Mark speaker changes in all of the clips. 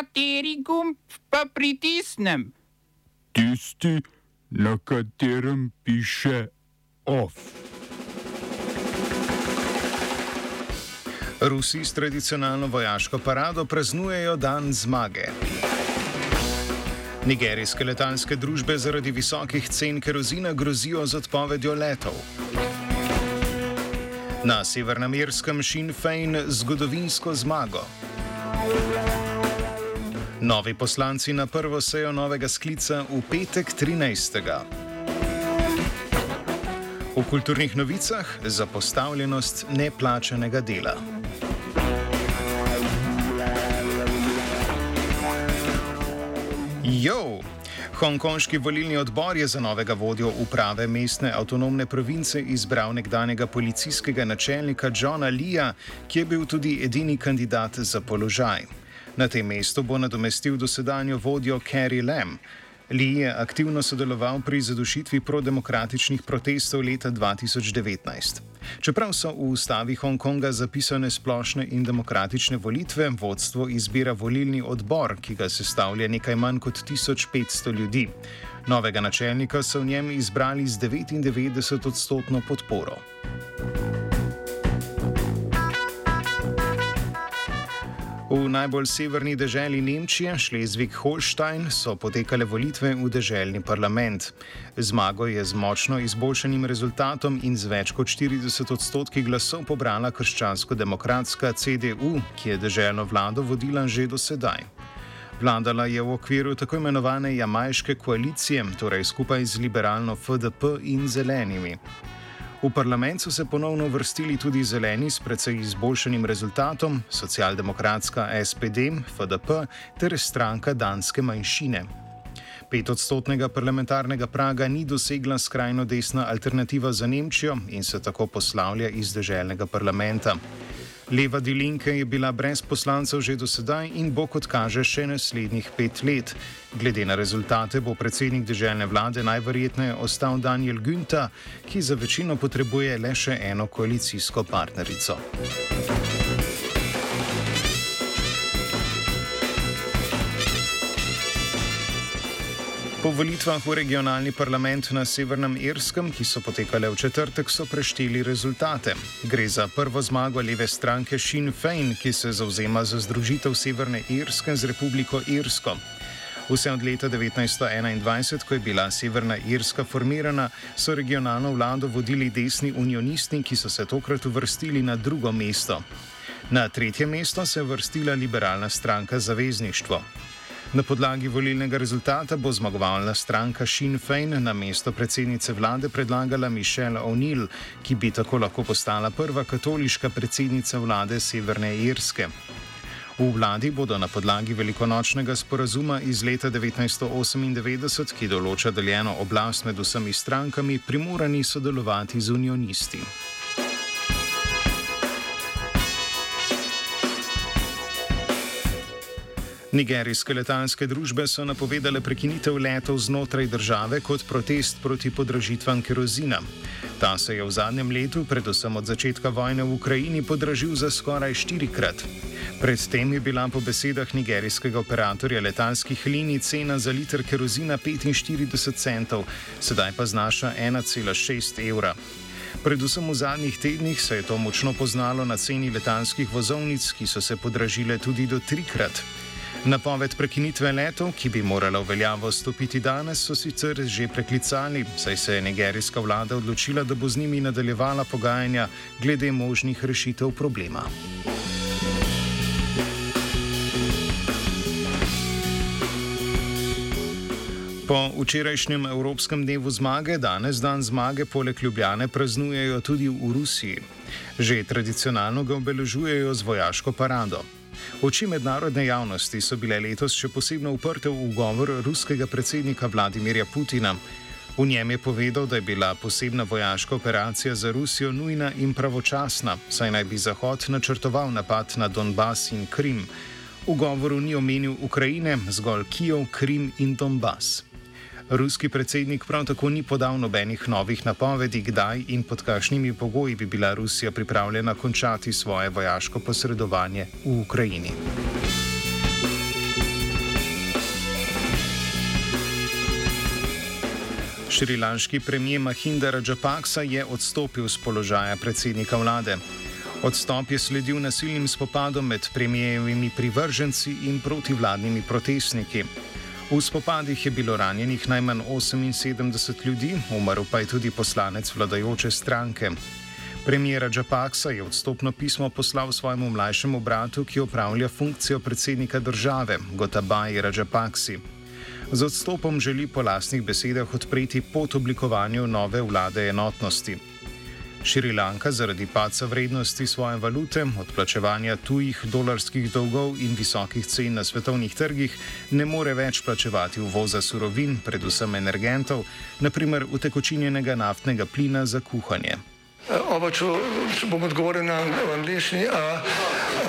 Speaker 1: Kateri gumb pa pritisnem?
Speaker 2: Tisti, na katerem piše OF.
Speaker 3: Rusi s tradicionalno vojaško parado praznujejo dan zmage. Nigerijske letalske družbe zaradi visokih cen kerozina grozijo z odpovedjo letov. Na severnamerskem Sinn Fein zgodovinsko zmago. Novi poslanci na prvo sejo novega sklica v petek 13. V kulturnih novicah zapostavljenost neplačanega dela. Jo! Hongkonški volilni odbor je za novega vodjo uprave mestne avtonomne province izbral nekdanjega policijskega načelnika Johna Lea, ki je bil tudi edini kandidat za položaj. Na tem mestu bo nadomestil dosedanjo vodjo Carrie Lam. Lee je aktivno sodeloval pri zadušitvi prodemokratičnih protestov leta 2019. Čeprav so v ustavi Hongkonga zapisane splošne in demokratične volitve, vodstvo izbira volilni odbor, ki ga sestavlja nekaj manj kot 1500 ljudi. Novega načelnika so v njem izbrali z 99 odstotno podporo. V najbolj severni deželi Nemčije, Šlezvik-Holstein, so potekale volitve v deželni parlament. Zmago je z močno izboljšanim rezultatom in z več kot 40 odstotki glasov pobrala krščansko-demokratska CDU, ki je deželno vlado vodila že do sedaj. Vladala je v okviru tako imenovane jamajške koalicije, torej skupaj z liberalno FDP in zelenimi. V parlament so se ponovno vrstili tudi zeleni s precej izboljšanim rezultatom, socialdemokratska SPD, FDP ter stranka danske manjšine. Petodstotnega parlamentarnega praga ni dosegla skrajno desna alternativa za Nemčijo in se tako poslavlja iz državnega parlamenta. Leva Dilinke je bila brez poslancev že do sedaj in bo, kot kaže, še naslednjih pet let. Glede na rezultate bo predsednik državne vlade najverjetneje ostal Daniel Günta, ki za večino potrebuje le še eno koalicijsko partnerico. Po volitvah v regionalni parlament na Severnem Irskem, ki so potekale v četrtek, so prešteli rezultate. Gre za prvo zmago leve stranke Sinn Fein, ki se zauzema za združitev Severne Irske z Republiko Irsko. Vse od leta 1921, ko je bila Severna Irska formirana, so regionalno vlado vodili desni unionisti, ki so se tokrat uvrstili na drugo mesto. Na tretje mesto se je vrstila liberalna stranka Zavezništvo. Na podlagi volilnega rezultata bo zmagovalna stranka Sinn Fein na mesto predsednice vlade predlagala Michelle O'Neill, ki bi tako lahko postala prva katoliška predsednica vlade Severne Irske. V vladi bodo na podlagi velikonočnega sporazuma iz leta 1998, ki določa deljeno oblast med vsemi strankami, primorani sodelovati z unionisti. Nigerijske letalske družbe so napovedale prekinitev letov znotraj države kot protest proti podražitvam kerozina. Ta se je v zadnjem letu, predvsem od začetka vojne v Ukrajini, podražil za skoraj štirikrat. Predtem je bila po besedah nigerijskega operatorja letalskih linij cena za liter kerozina 45 centov, sedaj pa znaša 1,6 evra. Predvsem v zadnjih tednih se je to močno poznalo na ceni letalskih vozovnic, ki so se podražile tudi do trikrat. Napoved prekinitve letov, ki bi morala v veljavo stopiti danes, so sicer že preklicali, saj se je nigerijska vlada odločila, da bo z njimi nadaljevala pogajanja glede možnih rešitev problema. Po včerajšnjem Evropskem dnevu zmage, danes dan zmage poleg Ljubljane praznujejo tudi v Rusiji. Že tradicionalno ga obeležujejo z vojaško parado. Oči mednarodne javnosti so bile letos še posebno uprte v govor ruskega predsednika Vladimirja Putina. V njem je povedal, da je bila posebna vojaška operacija za Rusijo nujna in pravočasna, saj naj bi Zahod načrtoval napad na Donbas in Krim. V govoru ni omenil Ukrajine, zgolj Kijev, Krim in Donbas. Ruski predsednik prav tako ni podal nobenih novih napovedi, kdaj in pod kakšnimi pogoji bi bila Rusija pripravljena končati svoje vojaško posredovanje v Ukrajini. Šrilanški premijer Mahinda Rajapaksa je odstopil z položaja predsednika vlade. Odstop je sledil nasilnim spopadom med premijevimi privrženci in protivladnimi protestniki. V spopadih je bilo ranjenih najmanj 78 ljudi, umrl pa je tudi poslanec vladajoče stranke. Premijera Džapaksa je odstopno pismo poslal svojemu mlajšemu bratu, ki opravlja funkcijo predsednika države, Gotabaji Rajapaksi. Z odstopom želi po lastnih besedah odpreti pot oblikovanju nove vlade enotnosti. Šrilanka zaradi paca vrednosti svoje valute, odplačevanja tujih dolarskih dolgov in visokih cen na svetovnih trgih ne more več plačevati uvoza surovin, predvsem energentov, naprimer utekočinjenega naftnega plina za kuhanje.
Speaker 4: Oba, če, če bom odgovoril na angliški.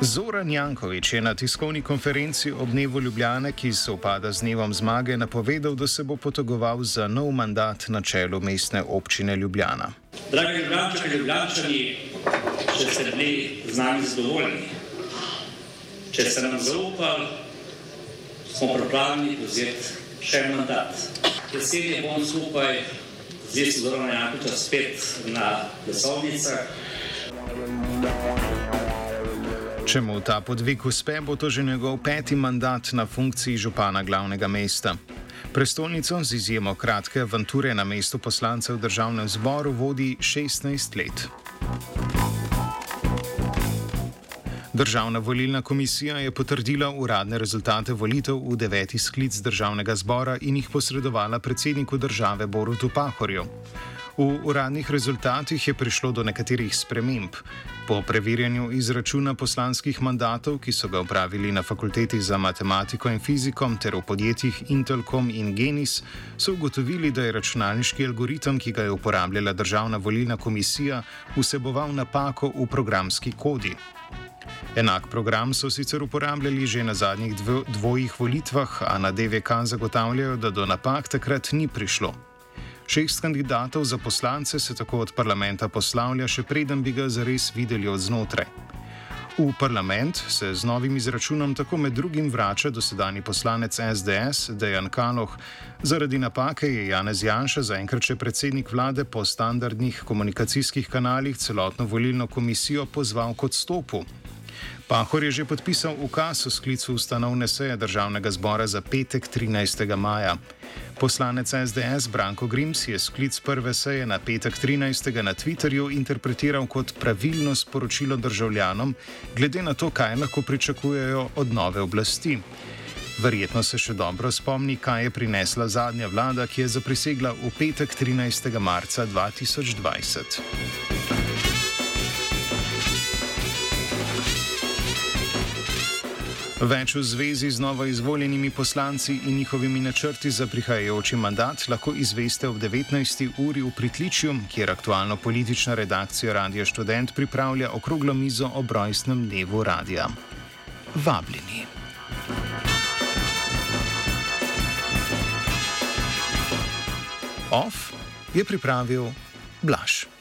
Speaker 3: Zoran Jankovič je na tiskovni konferenci ob dnevu Ljubljane, ki se upada z dnevom zmage, napovedal, da se bo potegoval za nov mandat na čelu mestne občine Ljubljana.
Speaker 5: Dragi Ljubljančani, Ljubljančani, če ste bili z nami zadovoljni, če ste nam zaupali, smo pripravljeni vzeti še en mandat. Jeseni bom skupaj z Zoranom Jankovičem spet na glasovnicah.
Speaker 3: Če mu ta podvig uspe, bo to že njegov peti mandat na funkciji župana glavnega mesta. Prestolnico z izjemo kratke avanture na mestu poslancev v državnem zboru vodi 16 let. Državna volilna komisija je potrdila uradne rezultate volitev v deveti sklic državnega zbora in jih posredovala predsedniku države Borutu Pahorju. V uradnih rezultatih je prišlo do nekaterih sprememb. Po preverjanju izračuna poslanskih mandatov, ki so ga upravili na fakulteti za matematiko in fiziko ter v podjetjih Intelcom in Genis, so ugotovili, da je računalniški algoritem, ki ga je uporabljala Državna volilna komisija, vseboval napako v programski kodi. Enak program so sicer uporabljali že na zadnjih dvojih volitvah, a na DVK zagotavljajo, da do napak takrat ni prišlo. Šest kandidatov za poslance se tako od parlamenta poslavlja, še preden bi ga zares videli od znotraj. V parlament se z novim izračunom tako med drugim vrača dosedani poslanec SDS Dejan Kaloh. Zaradi napake je Janez Janša, zaenkrat še predsednik vlade, po standardnih komunikacijskih kanalih celotno volilno komisijo pozval k odstopu. Pahor je že podpisal ukaz o sklicu ustanovne seje državnega zbora za petek 13. maja. Poslanec SDS Branko Grims je sklic prve seje na petek 13. na Twitterju interpretiral kot pravilno sporočilo državljanom, glede na to, kaj lahko pričakujejo od nove oblasti. Verjetno se še dobro spomni, kaj je prinesla zadnja vlada, ki je zaprisegla v petek 13. marca 2020. Več v zvezi z novo izvoljenimi poslanci in njihovimi načrti za prihajajoči mandat lahko izveste ob 19. uri v Pritličju, kjer aktualno politična redakcija Radia Student pripravlja okroglo mizo o brojstnem dnevu radia. Vabljeni. Off je pripravil Blaž.